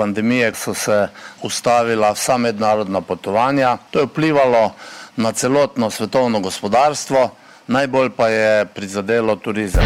pandemije so se ustavila vsa mednarodna potovanja. To je vplivalo na celotno svetovno gospodarstvo, najbolj pa je prizadelo turizem.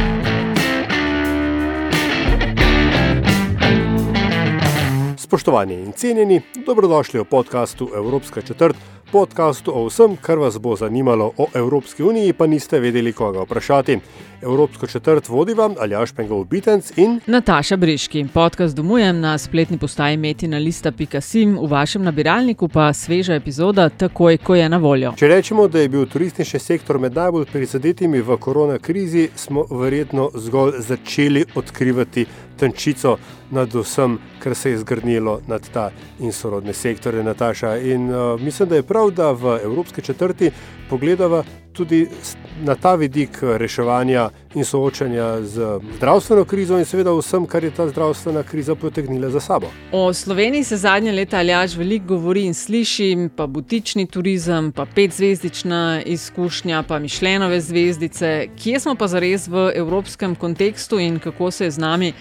Spoštovani in cenjeni, dobrodošli v podkastu Evropska četrt, podkastu o vsem, kar vas bo zanimalo o Evropski uniji, pa niste vedeli, koga vprašati. Evropsko četrt vodi vam Aljaš Pengov Bitenc in Nataša Briški. Podcast domujem na spletni postaji metina lista.sim, v vašem nabiralniku pa sveža epizoda takoj, ko je na voljo. Če rečemo, da je bil turistični sektor med najbolj prizadetimi v korona krizi, smo verjetno zgolj začeli odkrivati tančico nad vsem, kar se je zgrnilo nad ta in sorodne sektore, Nataša. In uh, mislim, da je prav, da v Evropski četrti pogledava tudi na ta vidik reševanja in soočanja z zdravstveno krizo in seveda vsem, kar je ta zdravstvena kriza potegnila za sabo. O Sloveniji se zadnje leta aljaž veliko govori in sliši, pa butični turizem, pa petzvezdična izkušnja, pa mišljenove zvezdice. Kje smo pa zares v evropskem kontekstu in kako se je z nami?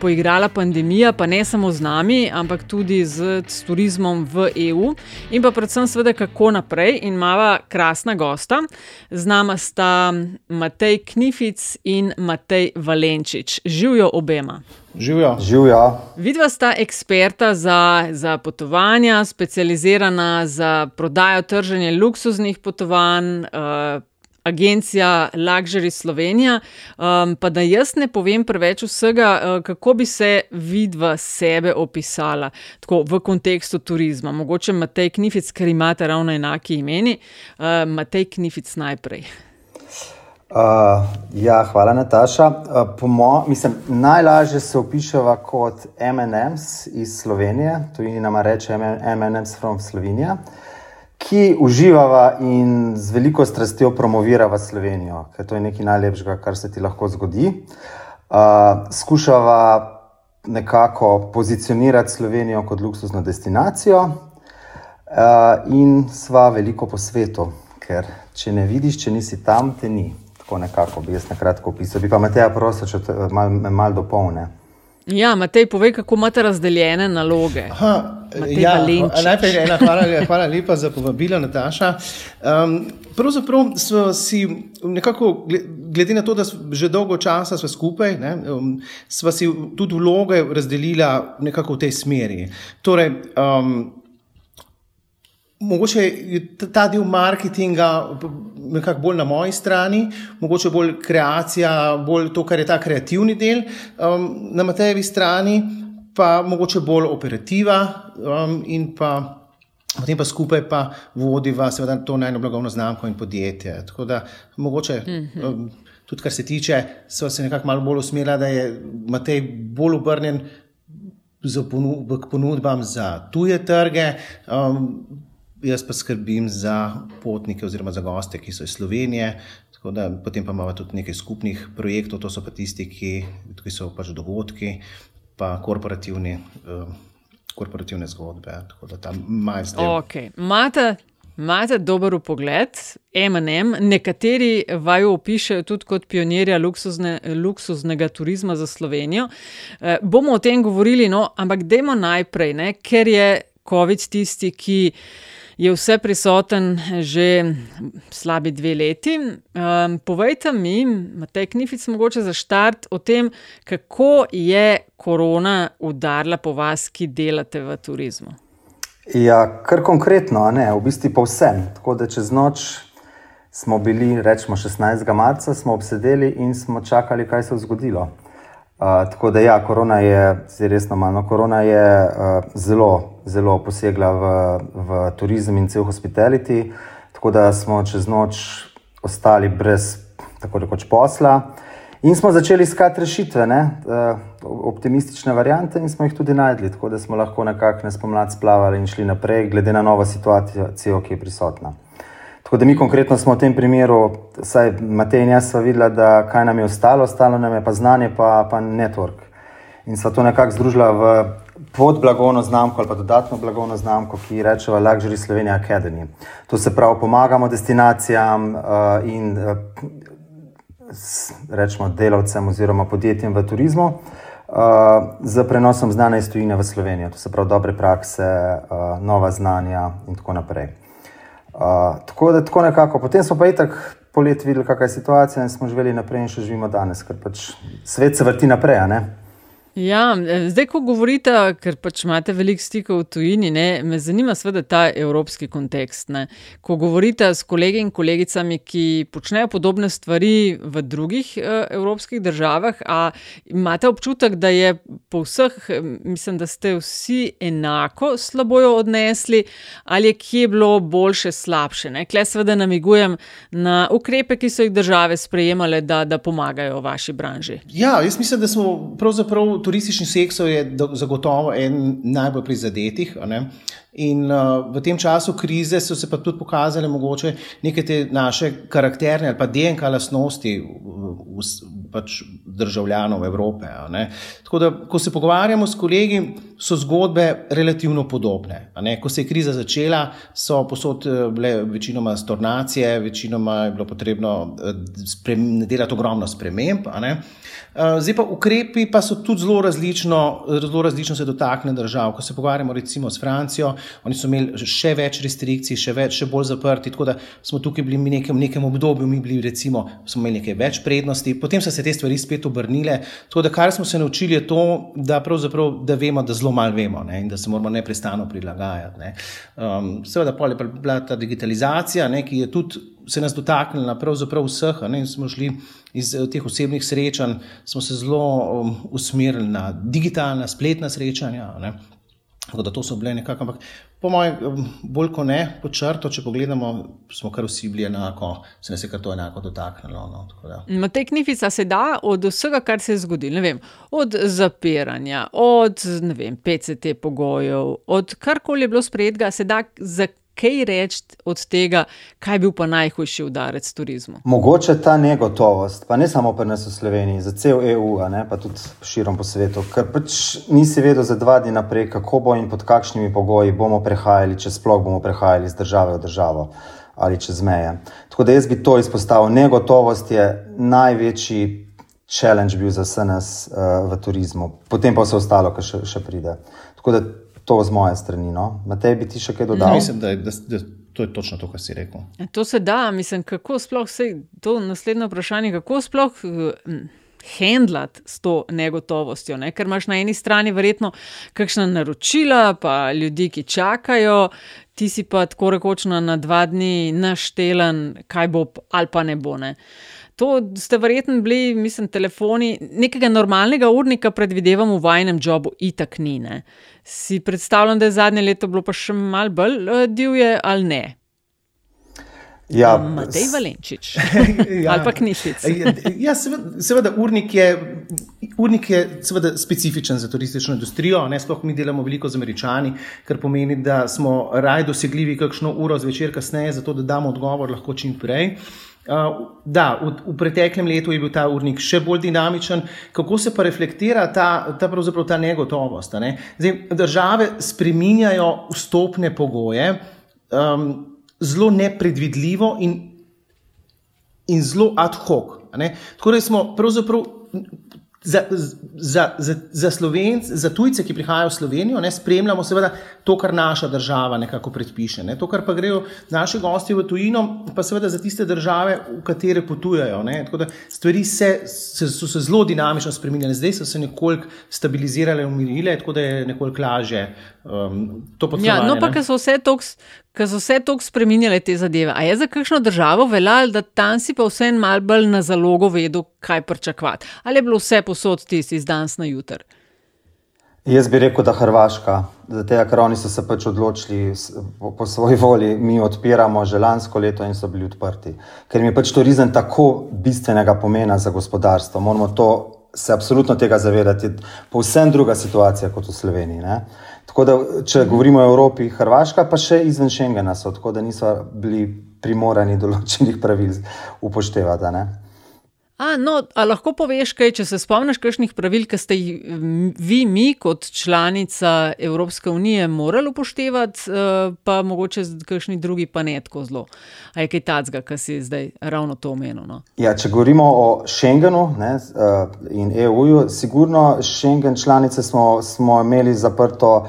Poigrala pandemija, pa ne samo z nami, ampak tudi z, z turizmom v EU, in pa predvsem, seveda, kako naprej. In imamo krasna gosta, z nami sta Matej Knific in Matej Valenčič. Živijo obema. Živijo. Živijo. Vidva sta eksperta za, za potovanja, specializirana za prodajo, trženje luksuznih potovanj. Uh, agencija Luxury Slovenija. Um, pa da jaz ne povem preveč vsega, uh, kako bi se vidva sebe opisala tako, v kontekstu turizma. Mogoče Matej Knific, ker imate ravno enaki imeni. Uh, Matej Knific najprej. Uh, ja, hvala, Nataša. Uh, mo, mislim, najlažje se opiševa kot MNMs iz Slovenije, tudi nama reče MNMs from Slovenija. Uh, ki uživava in z veliko strastjo promovirava Slovenijo, ker to je nekaj najlepšega, kar se ti lahko zgodi. Uh, skušava nekako pozicionirati Slovenijo kot luksuzno destinacijo, uh, in sva veliko po svetu, ker če ne vidiš, če nisi tam, te ni. Tako nekako bi jaz na kratko opisal. Bi pa me tega prosil, če me malo mal dopolne. Ja, Matej, povej, kako imate razdeljene naloge. Aha, ja, najprej ena hvala, hvala lepa za povabilo, Nataša. Um, pravzaprav smo si nekako, glede na to, da smo že dolgo časa skupaj, ne, um, smo si tudi vloge razdelili nekako v tej smeri. Torej, um, mogoče je ta del marketinga nekako bolj na moji strani, mogoče bolj kreacija, bolj to, kar je ta kreativni del, um, na Matejevi strani, pa mogoče bolj operativa um, in pa. Potem pa skupaj pa vodiva seveda to najno blagovno znamko in podjetje. Tako da mogoče, mhm. um, tudi kar se tiče, so se nekako malo bolj usmerila, da je Matej bolj obrnjen z ponudbam za tuje trge. Um, jaz pa skrbim za potnike oziroma za goste, ki so iz Slovenije. Da, potem pa imamo tudi nekaj skupnih projektov, to so pa tisti, ki, ki so pač dogodki, pa korporativni. Uh, Korporativne zgodbe, tako da tam imaš. Mate, imate dober pogled, MM, nekateri vaju opišajo tudi kot pionirja luksuzne, luksuznega turizma za Slovenijo. E, bomo o tem govorili, no, ampak dajmo najprej, ne, ker je COVID tisti, ki je vse prisoten že slabi dve leti. Um, povejte mi, Matej Knific, mogoče za štart o tem, kako je korona udarila po vas, ki delate v turizmu. Ja, kar konkretno, ne, v bistvu pa vsem. Tako da čez noč smo bili, rečemo 16. marca, smo obsedeli in smo čakali, kaj se je zgodilo. Uh, tako da, ja, korona je, res normalno, korona je uh, zelo, zelo posegla v, v turizem in cel hospitality, tako da smo čez noč ostali brez tako rekoč posla. In smo začeli iskati rešitve, ne, uh, optimistične variante, in smo jih tudi najdli, tako da smo lahko nekako spomladi splavali in šli naprej, glede na novo situacijo, ki je prisotna. Tako da mi konkretno smo v tem primeru, saj Matej in jaz sva videla, da kaj nam je ostalo, ostalo nam je pa znanje, pa, pa network. In sva to nekako združila v pod blagovno znamko ali pa dodatno blagovno znamko, ki rečemo Luxury Slovenia Academy. To se pravi, pomagamo destinacijam uh, in uh, rečemo delavcem oziroma podjetjem v turizmu uh, z prenosom znanja iz tujine v Slovenijo. To se pravi, dobre prakse, uh, nova znanja in tako naprej. Uh, tako da tako nekako. Potem smo pa itak polet videli, kakšna je situacija in smo živeli naprej in še živimo danes, ker pač svet se vrti naprej. Ja, eh, zdaj, ko govorite, ker pač imate veliko stikov v tujini, ne, me zanima seveda ta evropski kontekst. Ne. Ko govorite s kolegi in kolegicami, ki počnejo podobne stvari v drugih uh, evropskih državah, imate občutek, da je po vseh, mislim, da ste vsi enako slabo jo odnesli, ali je kje bilo boljše, slabše. Klej seveda namigujem na ukrepe, ki so jih države sprejemale, da, da pomagajo vaši branži. Ja, jaz mislim, da smo pravzaprav turistični sektor je zagotovo en najbolj prizadetih. In uh, v tem času krize so se pa tudi pokazale mogoče neke te naše karakterne ali pa DNK lastnosti pač državljanov Evrope. Tako da, ko se pogovarjamo s kolegi, so zgodbe relativno podobne. Ko se je kriza začela, so posod eh, bile večinoma stornacije, večinoma je bilo potrebno eh, delati ogromno sprememb. Eh, zdaj pa ukrepi pa so tudi zelo različno, zelo različno se dotakne držav. Ko se pogovarjamo recimo s Francijo, oni so imeli še več restrikcij, še, več, še bolj zaprti, tako da smo tukaj bili v nekem, nekem obdobju, mi bili recimo, smo imeli nekaj več prednosti, potem so se te stvari spet obrnile. Tako da kar smo se naučili je to, da, da vemo, da zelo malo vemo ne, in da se moramo neprestano prilagajati. Um, seveda pa je bila ta digitalizacija, ne, ki je tudi se nas dotaknila pravzaprav vseh. Ne, smo šli iz eh, teh osebnih srečanj, smo se zelo um, usmerili na digitalna, spletna srečanja. Ne. Tako da to so bile nekako, ampak po mojem, bolj kot ne, po črto, če pogledamo, smo kar vsi bili enako, se nas je kar to enako dotaknilo. No, Matej Knifica se da od vsega, kar se je zgodilo, vem, od zapiranja, od vem, PCT pogojev, od karkoli je bilo sprejetega, se da za kaj reči od tega, kaj je bil pa najhujši udarec turizmu? Mogoče ta negotovost, pa ne samo pri nas v Sloveniji, za cel EU, ne, pa tudi širom po svetu, ker pač nisi vedel za dva dni naprej, kako bo in pod kakšnimi pogoji bomo prehajali, če sploh bomo prehajali iz države v državo ali čez meje. Tako da jaz bi to izpostavil. Negotovost je največji. Challenge bil za vse nas uh, v turizmu, potem pa vse ostalo, kar še, še pride. Tako da to z moje strani. No? Matej, bi ti še kaj dodal? Ja, mislim, da, da, da to je točno to, kar si rekel. E, to se da, mislim, kako sploh se to naslednje vprašanje, kako sploh. Uh, Hendlati s to negotovostjo, ne? ker imaš na eni strani verjetno kakšna naročila, pa ljudi, ki čakajo, ti si pa tako rekoč na dva dni naštelen, kaj bo ali pa ne bo. Ne? Uh, To ste verjetno bili, mislim, telefoni. Nekega normalnega urnika predvidevam v vajnem jobu, itak ni. Ne? Si predstavljam, da je zadnje leto bilo pa še malo bolj uh, divje ali ne? Ja, Matej Valenčič ja, ali pa knjižnic. ja, ja seveda, seveda, urnik je, urnik je seveda, specifičen za turistično industrijo. Ne, sploh mi delamo veliko z američani, kar pomeni, da smo raj dosegljivi kakšno uro zvečer kasneje, zato da damo odgovor lahko čim prej. Uh, Uh, da, v, v preteklem letu je bil ta urnik še bolj dinamičen. Kako se pa reflektira ta, ta, ta negotovost? Ne? Zdaj, države spreminjajo vstopne pogoje um, zelo nepredvidljivo in, in zelo ad hoc. Tako da smo pravzaprav za, za, za, za, Slovenc, za tujce, ki prihajajo v Slovenijo, ne, spremljamo seveda to, kar naša država nekako predpiše. Ne. To, kar pa grejo naši gosti v tujino, pa seveda za tiste države, v katere potujajo. Ne. Tako da stvari se, se, so se zelo dinamično spremenile, zdaj so se nekoliko stabilizirale, umirile, tako da je nekoliko lažje um. Ja, no, pa ker so vse to, ker so vse to spremenile te zadeve. A je za kakšno državo veljalo, da tam si pa vse en mal bolj na zalogo vedel, kaj pričakovati? Ali je bilo vse posod tisti iz danes na jutr? Jaz bi rekel, da Hrvaška, zato ker oni so se pač odločili po, po svoji volji, mi odpiramo že lansko leto in so bili odprti. Ker mi je pač turizem tako bistvenega pomena za gospodarstvo. Moramo to se absolutno tega zavedati. Povsem druga situacija kot v Sloveniji. Ne? Tako da, če govorimo o Evropi, Hrvaška, pa še izven Schengena so, tako da niso bili primorani določenih pravil upoštevati. A, no, a lahko poveš, kaj, če se spomniš, kakšnih pravil, ki ste jih vi, mi, kot članica Evropske unije, morali upoštevati, eh, pa mogoče kakšni drugi pa ne tako zelo. A je kaj tacga, kar si zdaj ravno to omenil? No? Ja, če govorimo o Schengenu ne, eh, in EU-ju, sigurno Schengen članice smo, smo imeli zaprto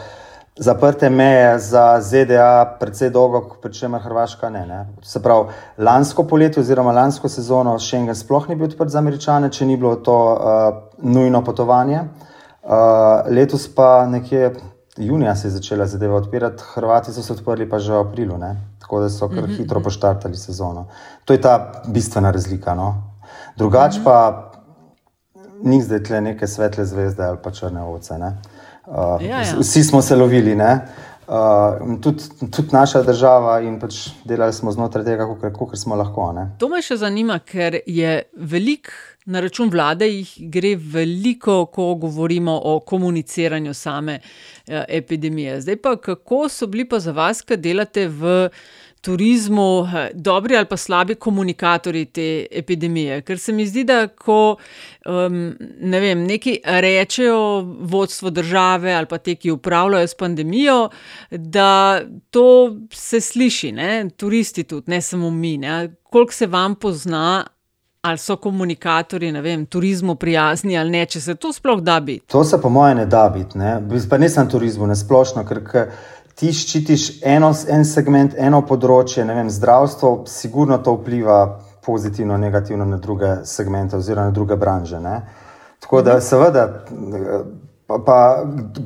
zaprte meje za ZDA, predvsej dolgo, pri čemer Hrvaška ne, ne. Se pravi, lansko poletje oziroma lansko sezono Schengen sploh ni bil odprt za američane, če ni bilo to uh, nujno potovanje. Uh, letos pa nekje junija se je začela zadeva odpirati, Hrvati so se odprli pa že v aprilu, ne. tako da so kar mm -hmm. hitro poštartali sezono. To je ta bistvena razlika. No. Drugač mm -hmm. pa ni zdaj tle neke svetle zvezde ali pa črne ovce. Ne. Uh, ja, ja. Vsi smo se lovili, uh, tudi, tudi naša država, in pač delali smo znotraj tega, kako smo lahko. Ne? To me še zanima, ker je veliko na račun vlade, jih gre veliko, ko govorimo o komuniciranju same uh, epidemije. Zdaj pa, kako so bili pa za vas, ki delate v turizmu eh, dobri ali pa slabi komunikatorji te epidemije. Ker se mi zdi, da ko um, ne vem, neki rečejo vodstvo države ali pa te, ki upravljajo s pandemijo, da to se sliši, ne? turisti tudi, ne samo mi. Koliko se vam pozna. Ali so komunikatorji, ne vem, turizmu prijazni ali ne, če se to sploh da biti? To se, po mojem, ne da biti. Ne? Pa ne samo turizmu, ne splošno, ker ti ščitiš eno, en segment, eno področje, ne vem, zdravstvo, sigurno to vpliva pozitivno, negativno na druge segmente oziroma na druge branže. Ne? Tako da, mhm. seveda, pa, pa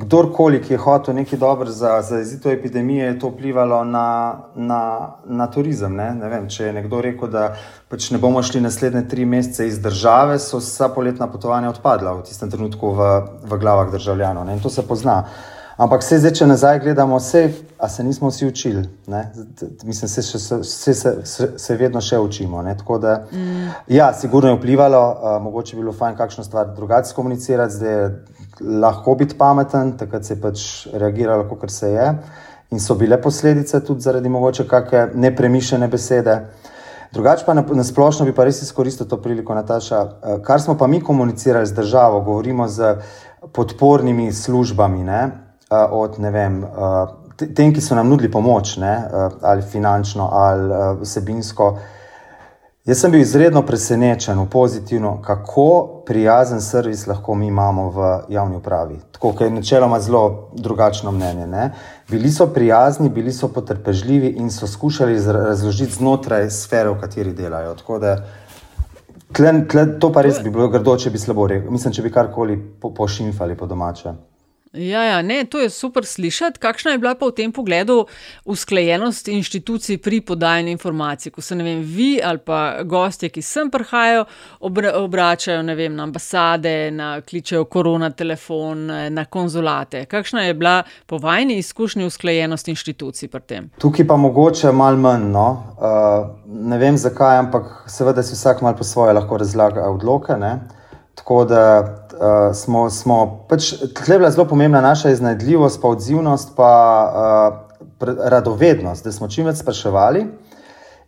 kdorkoli, ki je hotel nekaj dobro za, za izito epidemije, je to vplivalo na, na, na turizem. Ne? Ne vem, če je nekdo rekel, da pač ne bomo šli naslednje tri mesece iz države, so vsa poletna potovanja odpadla v tistem trenutku v, v glavah državljanov. Ne? In to se pozna. Ampak vse zdaj, če nazaj gledamo, vse, a se nismo vsi učili. Ne? Mislim, se, še, se, se, se, se vedno še učimo. Da, mm. Ja, sigurno je vplivalo, uh, mogoče bi bilo fajn kakšno stvar drugače komunicirati, zdaj je lahko biti pameten, takrat se je pač reagiralo, kot se je. In so bile posledice tudi zaradi mogoče kakšne nepremišljene besede. Drugače pa na, na bi pa res izkoristil to priliko, Nataša. Kar smo pa mi komunicirali z državo, govorimo z podpornimi službami. Ne? Od vem, tem, ki so nam nudili pomoč, ne, ali finančno, ali vsebinsko. Jaz sem bil izredno presenečen pozitivno, kako prijazen servis lahko mi imamo v javni upravi. Tako, ker je načeloma zelo drugačno mnenje. Ne. Bili so prijazni, bili so potrpežljivi in so skušali razložiti znotraj sfere, v kateri delajo. Da tle, tle, to pa res bi bilo grdo, če bi slabo rekel. Mislim, če bi karkoli po, pošimfali po domače. Ja, ja, ne, to je super slišati. Kakšna je bila pa v tem pogledu usklajenost inštitucij pri podajanju informacij, ko se ne vem, vi ali pa gostje, ki sem prihajajo, obračajo vem, na ambasade, na kličejo korona telefon, na konzulate. Kakšna je bila po vajni izkušnji usklajenost inštitucij pri tem? Tukaj pa mogoče malo manj. No? Uh, ne vem zakaj, ampak seveda si vsak malo po svoje lahko razlaga odloke. Ne? Tako da uh, smo, smo pač, tukaj je bila zelo pomembna naša iznajdljivost, pa odzivnost, pa uh, radovednost, da smo čim več spraševali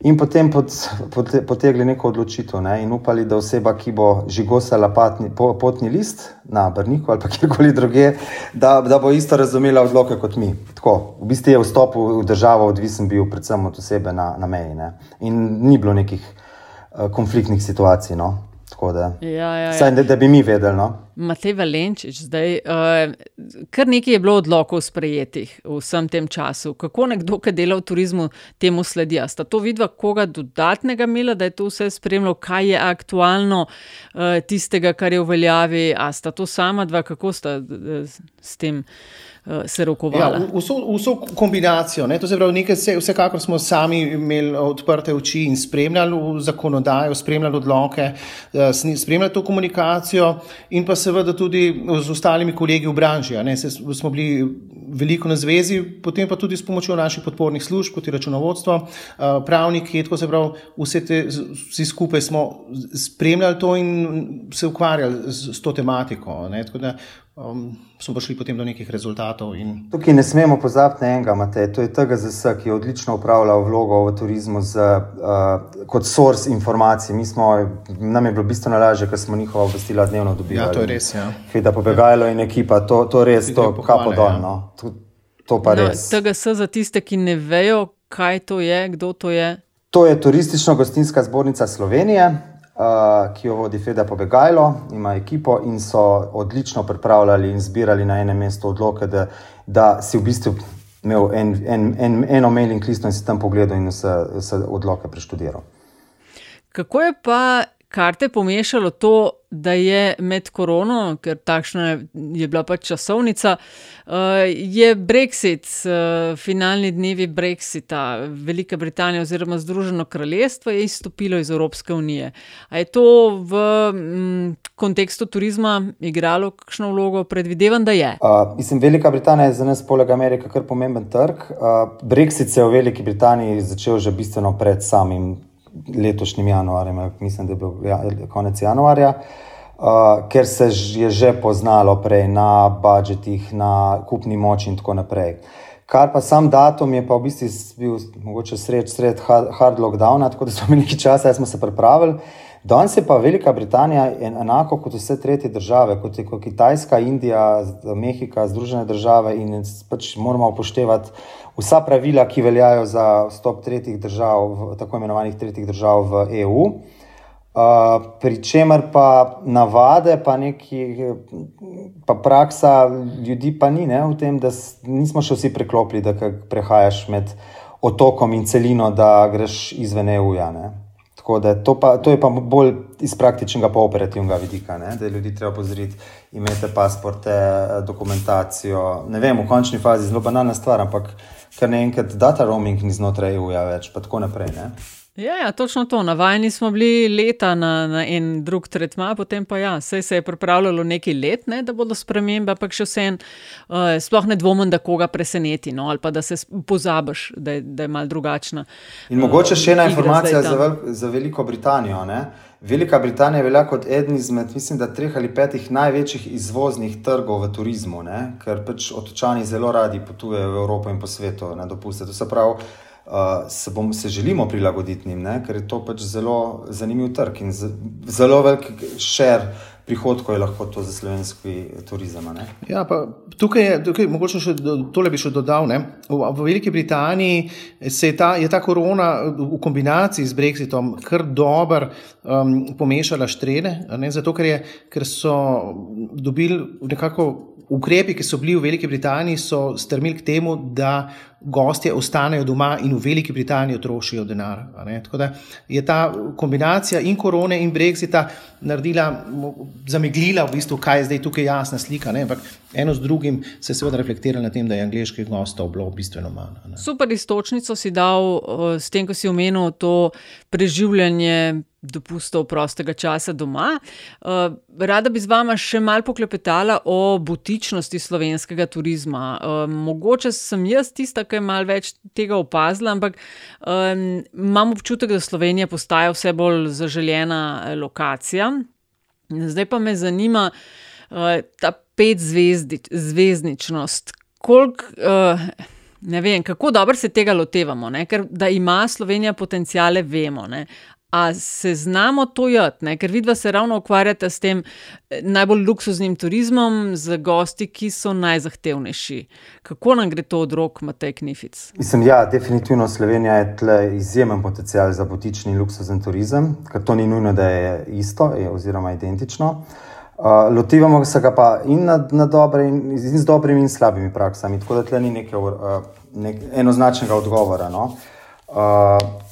in potem pot, pot, potegli neko odločitev ne, in upali, da oseba, ki bo žigosala patni, po, potni list na Brniku ali kjerkoli druge, da, da bo isto razumela odloke kot mi. Tako, v bistvu je vstop v državo odvisen bil predvsem od osebe na, na meji ne. in ni bilo nekih uh, konfliktnih situacij. No. Da, ja, ja, ja. Saj, da, da bi mi vedeli. No? Matej Valenčič, zdaj, uh, kar nekaj je bilo odlokov sprejetih v vsem tem času. Kako nekdo, ki dela v turizmu, temu sledi? Sta to vidva koga dodatnega imela, da je to vse spremljalo, kaj je aktualno uh, tistega, kar je v veljavi, a sta to sama dva, kako sta uh, s tem? uh, se rokovala. Ja, vso, vso kombinacijo. Ne? To se pravi, nekaj, vsekakor smo sami imeli odprte oči in spremljali zakonodajo, spremljali odloke, uh, spremljali to komunikacijo, in pa seveda tudi z ostalimi kolegi v branži. Smo bili veliko na zvezi, potem pa tudi s pomočjo naših podpornih služb, kot je računovodstvo, pravniki, tako se pravi, vse te, vsi skupaj smo spremljali to in se ukvarjali z, z to tematiko. Ne? Tako da um, smo prišli potem do nekih rezultatov. In... Tukaj ne smemo pozabiti na enega, Matej. to je TGZS, ki je odlično upravljal vlogo v turizmu z, uh, kot source informacij. Smo, nam je bilo bistveno lažje, ker smo njihova obvestila dnevno dobili. Ja, to je res. Ja. Hveda pobegajalo in ekipa, to, to res, to kapo dol. Ja. No. To, to pa no, res. TGS za tiste, ki ne vejo, kaj to je, kdo to je. To je Turistično-gostinska zbornica Slovenije ki jo vodi Feda Pobegajlo, ima ekipo in so odlično pripravljali in zbirali na enem mestu odloke, da, da si v bistvu imel en, en, en, eno mailing list in si tam pogledal in vse, vse odloke preštudiral. Kako je pa karte pomešalo to, da je med korono, ker takšna je bila pač časovnica, eh, je Brexit, eh, finalni dnevi Brexita, Velika Britanija oziroma Združeno kraljestvo je izstopilo iz Evropske unije. A je to v m, kontekstu turizma igralo kakšno vlogo? Predvidevam, da je. Uh, mislim, Velika Britanija je za nas, poleg Amerike, kar pomemben trg. Uh, Brexit se je v Veliki Britaniji začel že bistveno pred samim letošnjim januarjem, mislim, da je bil ja, konec januarja, uh, ker se je že poznalo prej na budžetih, na kupni moči in tako naprej. Kar pa sam datum je pa v bistvu bil mogoče sred, sred hard lockdowna, tako da smo imeli nekaj časa, da smo se pripravili. Danes je pa Velika Britanija enako kot vse tretje države, kot je kot Kitajska, Indija, Mehika, Združene države in pač moramo upoštevati vsa pravila, ki veljajo za vstop tretjih držav, tako imenovanih tretjih držav v EU. Uh, Pričemer pa navade, pa neki pa praksa ljudi pa ni ne, v tem, da nismo še vsi preklopili, da prehajaš med otokom in celino, da greš izven EU-ja. Tako da to, pa, to je pa bolj iz praktičnega, pa operativnega vidika, ne? da ljudi treba pozoriti, imeti pasporte, dokumentacijo. Ne vem, v končni fazi zelo banalna stvar, ampak ker naenkrat data roaming ni znotraj EU-ja več, pa tako naprej. Ne? Ja, ja, točno to. Navajeni smo bili leta na, na en drug tretma, potem pa ja, se je pripravljalo nekaj let, ne, da bodo spremembe, ampak še vsem, uh, sploh ne dvomim, da koga preseneti, no, ali pa da se pozabiš, da je, da je mal drugačna. In uh, mogoče še ena informacija za, vel, za Veliko Britanijo. Ne? Velika Britanija velja kot eden izmed, mislim, da treh ali petih največjih izvoznih trgov v turizmu, ne? ker pač otočani zelo radi potujejo v Evropo in po svetu na dopuste. To se pravi, uh, se, bom, se želimo prilagoditi njim, ne? ker je to pač zelo zanimiv trg in zelo velik šer prihodkov je lahko to za slovenski turizem. Ja, tukaj je, tukaj, mogoče še tole bi še dodal. Ne? V, v Veliki Britaniji je ta, je ta korona v kombinaciji z Brexitom kar dobro um, pomešala štrene, zato ker, je, ker so dobili nekako ukrepi, ki so bili v Veliki Britaniji, so strmili k temu, da gostje ostanejo doma in v Veliki Britaniji trošijo denar. Tako da je ta kombinacija in korone in brexita naredila, zameglila v bistvu, kaj je zdaj tukaj jasna slika. Ne? Ampak eno z drugim se seveda reflektiralo na tem, da je angliških gostov bilo bistveno manj. Ne? Super istočnico si dal eh, s tem, ko si omenil to preživljanje dopustov prostega časa doma. Uh, rada bi z vama še malo poklepetala o butičnosti slovenskega turizma. Uh, mogoče sem jaz tista, ki je malo več tega opazila, ampak um, imam občutek, da Slovenija postaja vse bolj zaželjena lokacija. Zdaj pa me zanima uh, ta petzvezdničnost. Kolik, uh, Ne vem, kako dobro se tega lotevamo, ne? ker da ima Slovenija potencijale, vemo. Ne? A se znamo to jeti, ker vidva se ravno ukvarjate s tem eh, najbolj luksuznim turizmom, z gosti, ki so najzahtevnejši. Kako nam gre to od rok, Matej Knific? Mislim, ja, definitivno Slovenija je tle izjemen potencial za botični luksuzen turizem, ker to ni nujno, da je isto je, oziroma identično. Uh, lotevamo se ga pa in, na, na dobre, in, in z dobrimi in slabimi praksami, tako da tle ni neke, uh, nek, enoznačnega odgovora. No? Uh,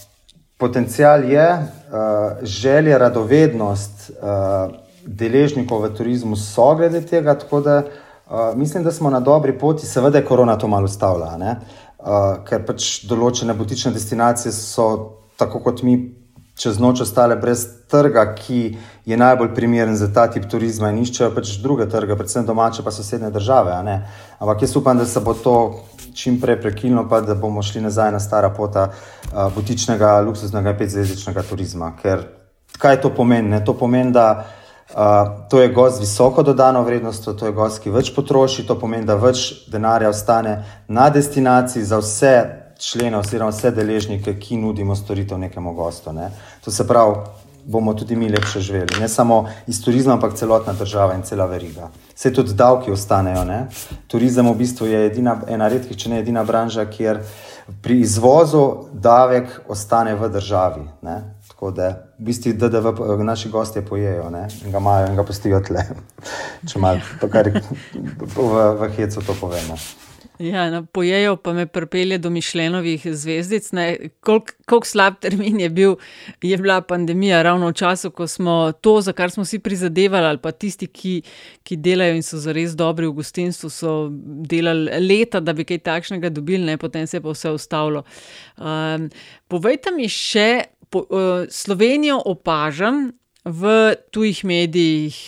Potencial je, uh, želja, radovednost uh, deležnikov v turizmu so glede tega, tako da uh, mislim, da smo na dobri poti, seveda je korona to malo ustavila, uh, ker pač določene botične destinacije so, tako kot mi, čez noč ostale brez trga, ki je najbolj primeren za ta tip turizma in iščejo pač druge trge, predvsem domače, pa sosednje države. Ampak jaz upam, da se bo to čim prej prekinilo, pa da bomo šli nazaj na stara pota uh, butičnega, luksuznega, petzvezdičnega turizma. Ker kaj to pomeni? Ne? To pomeni, da uh, to je gost z visoko dodano vrednostjo, to je gost, ki več potroši, to pomeni, da več denarja ostane na destinaciji za vse člene oziroma vse deležnike, ki nudimo storitev nekemu gostu. Ne. To se pravi, bomo tudi mi lepše živeli. Ne samo iz turizma, ampak celotna država in cela veriga. Vse tudi davki ostanejo. Ne. Turizem v bistvu je edina, ena redkih, če ne edina branža, kjer pri izvozu davek ostane v državi. Ne. Tako da v bistvu DDV naši gostje pojejo ne, in ga imajo in ga postijo tle. Če malo, kar v, v hecu to povemo. Ja, no, pojejo pa me pripelje do mišljenovih zvezdic. Kako slab termin je, bil, je bila pandemija, ravno v času, ko smo to, za kar smo si prizadevali, ali pa tisti, ki, ki delajo in so zares dobri v gostinstvu, so delali leta, da bi kaj takšnega dobili, ne, potem se je pa vse ustavilo. Um, povejte mi še, po, uh, Slovenijo opažam v tujih medijih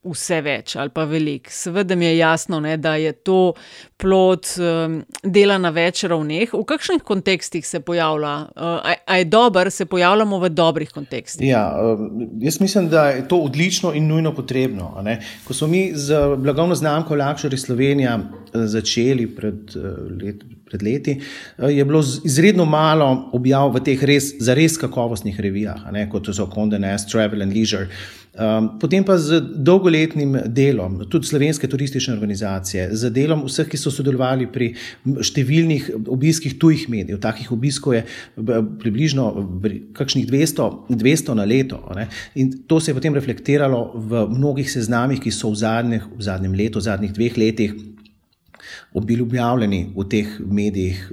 vse več ali pa veliko. Seveda mi je jasno, ne, da je to plot um, dela na več ravneh. V kakšnih kontekstih se pojavlja? Uh, a, a je dober, se pojavljamo v dobrih kontekstih? Ja, uh, jaz mislim, da je to odlično in nujno potrebno. Ko smo mi z blagovno znamko Luxury Slovenija uh, začeli pred, uh, let, pred leti, uh, je bilo izredno malo objav v teh res, res kakovostnih revijah, kot so Condé Nast, Travel and Leisure. Um, potem pa z dolgoletnim delom, tudi slovenske turistične organizacije, z delom vseh, ki so sodelovali pri številnih obiskih tujih medijev, takih obiskov je približno kakšnih 200, 200 na leto. Ne? In to se je potem reflektiralo v mnogih seznamih, ki so v, zadnjih, v zadnjem letu, v zadnjih dveh letih bili objavljeni v teh medijih,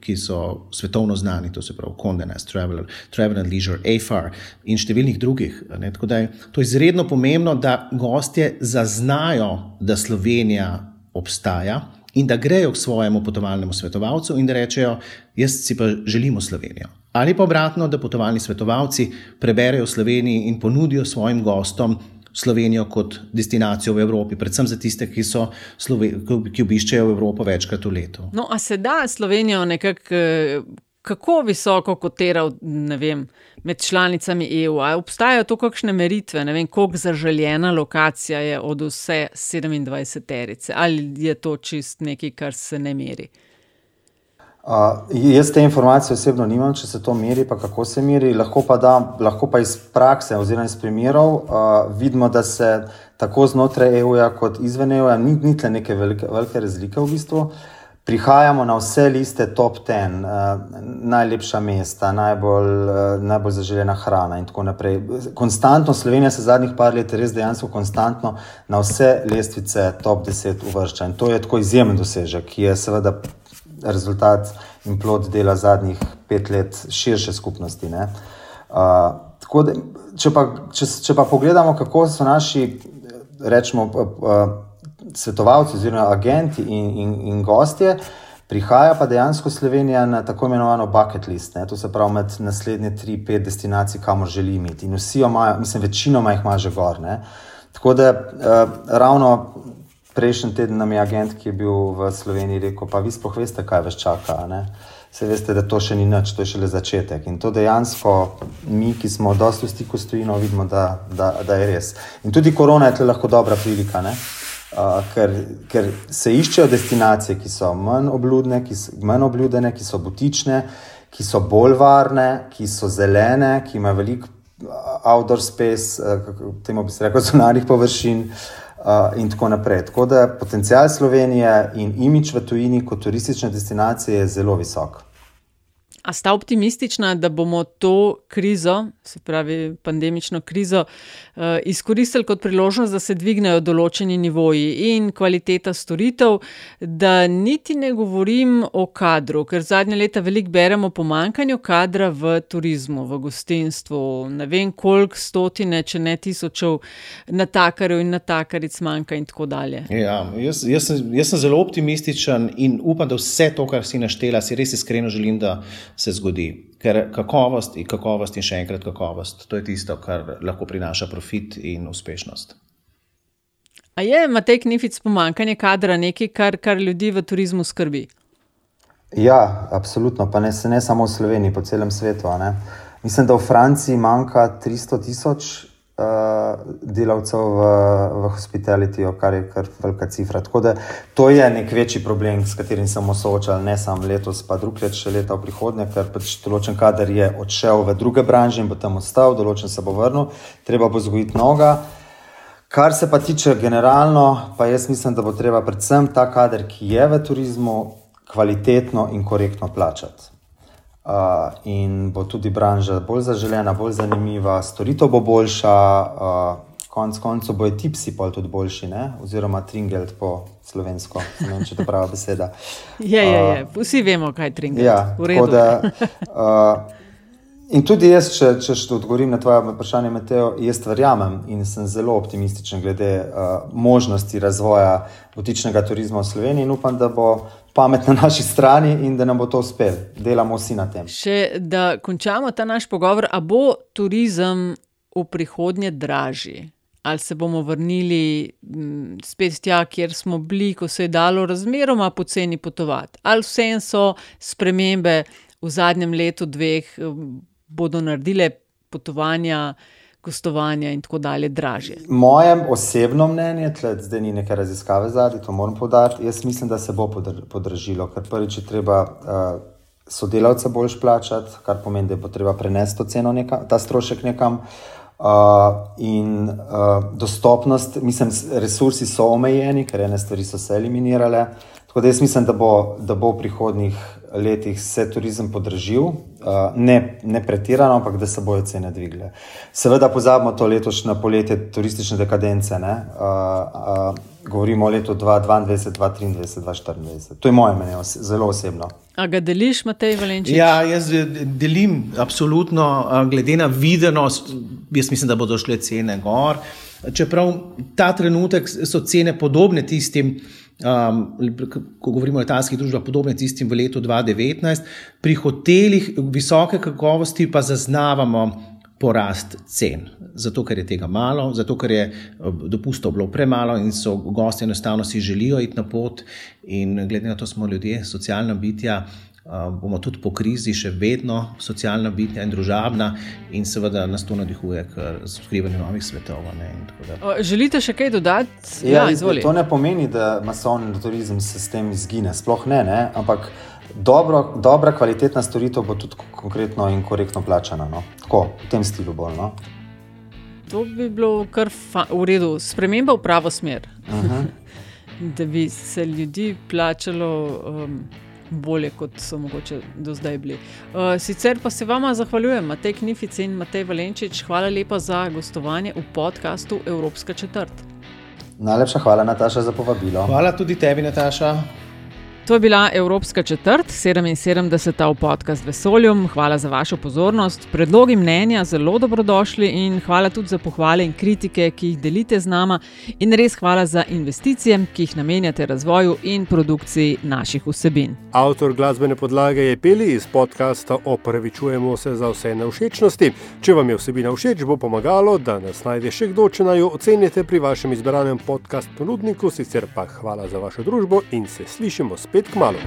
ki so svetovno znani, to se pravi Condé Nast, Travel, Travel and Leisure, AFAR in številnih drugih. Tako da je to izredno pomembno, da gostje zaznajo, da Slovenija obstaja in da grejo k svojemu potovalnemu svetovalcu in da rečejo, jaz si pa želimo Slovenijo. Ali pa obratno, da potovalni svetovalci preberejo Slovenijo in ponudijo svojim gostom Slovenijo kot destinacijo v Evropi, predvsem za tiste, ki, Slove, ki obiščejo Evropo večkrat v letu. No, a se da Slovenijo nekako, eh, kako visoko kotirati med članicami EU? A obstajajo tu kakšne meritve, ne vem, koliko zaželjena lokacija je od vse 27 terice, ali je to čist nekaj, kar se ne meri? Uh, jaz te informacije osebno nimam, če se to meri, pa kako se meri. Lahko pa, da, lahko pa iz prakse oziroma iz primerov uh, vidimo, da se tako znotraj EU-ja kot izven EU-ja ni, ni tle neke velike, velike razlike v bistvu. Prihajamo na vse liste top 10, uh, najlepša mesta, najbolj, uh, najbolj zaželjena hrana in tako naprej. Konstantno Slovenija se zadnjih par let res dejansko konstantno na vse lestvice top 10 uvršča in to je tako izjemen dosežek, ki je seveda rezultat in plod dela zadnjih pet let širše skupnosti. Uh, da, če, pa, če, če pa pogledamo, kako so naši rečemo, uh, svetovalci, oziroma agenti in, in, in gostje, prihaja pa dejansko Slovenija na tako imenovano bucket list. Ne? To se pravi med naslednje tri, pet destinacij, kamor želi imeti. In vsi jo imajo, mislim, večinoma jih ima že gor. Ne? Tako da uh, ravno prejšnji teden nam je agent, ki je bil v Sloveniji, rekel: Pa vi sploh veste, kaj vas čaka. Se veste, da to še ni nič, to je šele začetek. In to dejansko mi, ki smo dosti v stiku s tujino, vidimo, da, da, da je res. In tudi korona je lahko dobra prilika, uh, ker, ker se iščejo destinacije, ki so manj obljudne, ki so, manj obljudene, ki so butične, ki so bolj varne, ki so zelene, ki imajo veliko outdoor space, uh, temu bi se rekel, zunanjih površin. Uh, in tako naprej. Tako da potencial Slovenije in imič v tujini kot turistične destinacije je zelo visok. A sta optimistična, da bomo to krizo, se pravi pandemično krizo, eh, izkoristili kot priložnost, da se dvignejo določeni nivoji in kvaliteta storitev, da niti ne govorim o kadru, ker zadnje leta veliko beremo o pomankanju kadra v turizmu, v gostinstvu. Ne vem, koliko stotine, če ne tisočev natakarjev in natakaric manjka in tako dalje. Ja, jaz, jaz, sem, jaz sem zelo optimističen in upam, da vse to, kar si naštela, si res iskreno želim, da se zgodi. Ker kakovost in kakovost in še enkrat kakovost, to je tisto, kar lahko prinaša profit in uspešnost. A je Matej Knific pomankanje kadra nekaj, kar, kar ljudi v turizmu skrbi? Ja, absolutno, pa ne, ne samo v Sloveniji, po celem svetu. Mislim, da v Franciji manjka 300 tisoč uh, delavcev v, v hospitalityju, kar je kar velika cifra. Tako da to je nek večji problem, s katerim se bomo soočali ne samo letos, pa drug let, še leta v prihodnje, ker pač določen kader je odšel v druge branže in bo tam ostal, določen se bo vrnil, treba bo zgojiti noga. Kar se pa tiče generalno, pa jaz mislim, da bo treba predvsem ta kader, ki je v turizmu, kvalitetno in korektno plačati. Uh, in bo tudi branža bolj zaželena, bolj zanimiva, storitev bo boljša, uh, konec koncev bo tipsi pol tudi boljši, ne? oziroma tringelt po slovensko, ne vem, če to prava beseda. Je, je, je. Vsi vemo, kaj je tringelt. Ja, tako da. Uh, In tudi jaz, če, če odgovorim na tvoje vprašanje, Mateo, jaz verjamem in sem zelo optimističen glede uh, možnosti razvoja botičnega turizma v Sloveniji in upam, da bo pamet na naši strani in da nam bo to uspelo. Delamo vsi na tem. Še da končamo ta naš pogovor, a bo turizem v prihodnje dražji? Ali se bomo vrnili spet tja, kjer smo bili, ko se je dalo razmeroma poceni potovati? Ali vsem so spremembe v zadnjem letu, dveh, bodo naredile potovanja, gostovanja in tako dalje dražje. Moje osebno mnenje, tle, zdaj ni neke raziskave zadnji, to moram podariti. Jaz mislim, da se bo podražilo, ker prvič je treba. Uh, Sodelavce boljš plačati, kar pomeni, da bo treba prenesti ceno nekam, ta strošek nekam. Uh, in uh, dostopnost, mislim, resursi so omejeni, ker ene stvari so se eliminirale. Tako da jaz mislim, da bo, da bo v prihodnih letih se turizem podražil, uh, ne, ne pretirano, ampak da se bojo cene dvigle. Seveda pozabimo to letošnje poletje turistične dekadence. Ne? Uh, uh, govorimo o letu 2022, 2023, 2024. To je moje mnenje, zelo osebno. A ga deliš, Matej Valenčič? Ja, jaz delim absolutno, glede na videnost, jaz mislim, da bodo šle cene gor. Čeprav ta trenutek so cene podobne tistim, um, ko govorimo o letalskih družbah, podobne tistim v letu 2019, pri hotelih visoke kakovosti pa zaznavamo porast cen. Zato, ker je tega malo, zato, ker je eh, dopustov bilo premalo in so gosti enostavno si želijo iti na pot, in glede na to, smo ljudje, socialna bitja. Uh, bomo tudi po krizi še vedno socialna bitja in družabna, in seveda nas to navdihuje k odkrivanju novih svetov. Želite še kaj dodati? Ja, ja, to ne pomeni, da masovni turizem se s tem izgine. Sploh ne, ne? ampak dobro, dobra, kvalitetna storitev bo tudi konkretno in korektno plačana. No? Tako, v tem stilu bolj. No? To bi bilo kar v redu, sprememba v pravo smer. Uh mhm. -huh. da bi se ljudi plačalo. Um, bolje, kot so mogoče do zdaj bili. Uh, sicer pa se vama zahvaljujem, Matej Knific in Matej Valenčič, hvala lepa za gostovanje v podkastu Evropska četrt. Najlepša hvala, Nataša, za povabilo. Hvala tudi tebi, Nataša. To je bila Evropska četrt, 77. v podkastu Vesoljum. Hvala za vašo pozornost. Predlogi mnenja zelo dobrodošli in hvala tudi za pohvale in kritike, ki jih delite z nama. In res hvala za investicije, ki jih namenjate razvoju in produkciji naših vsebin. Avtor glasbene podlage je Peli iz podcasta Opravičujemo se za vse neušečnosti. Če vam je vsebina všeč, bo pomagalo, da nas najde še kdo, če naj jo ocenite pri vašem izbranem podcast ponudniku. Sicer pa hvala za vašo družbo in se slišimo. Spet k malu.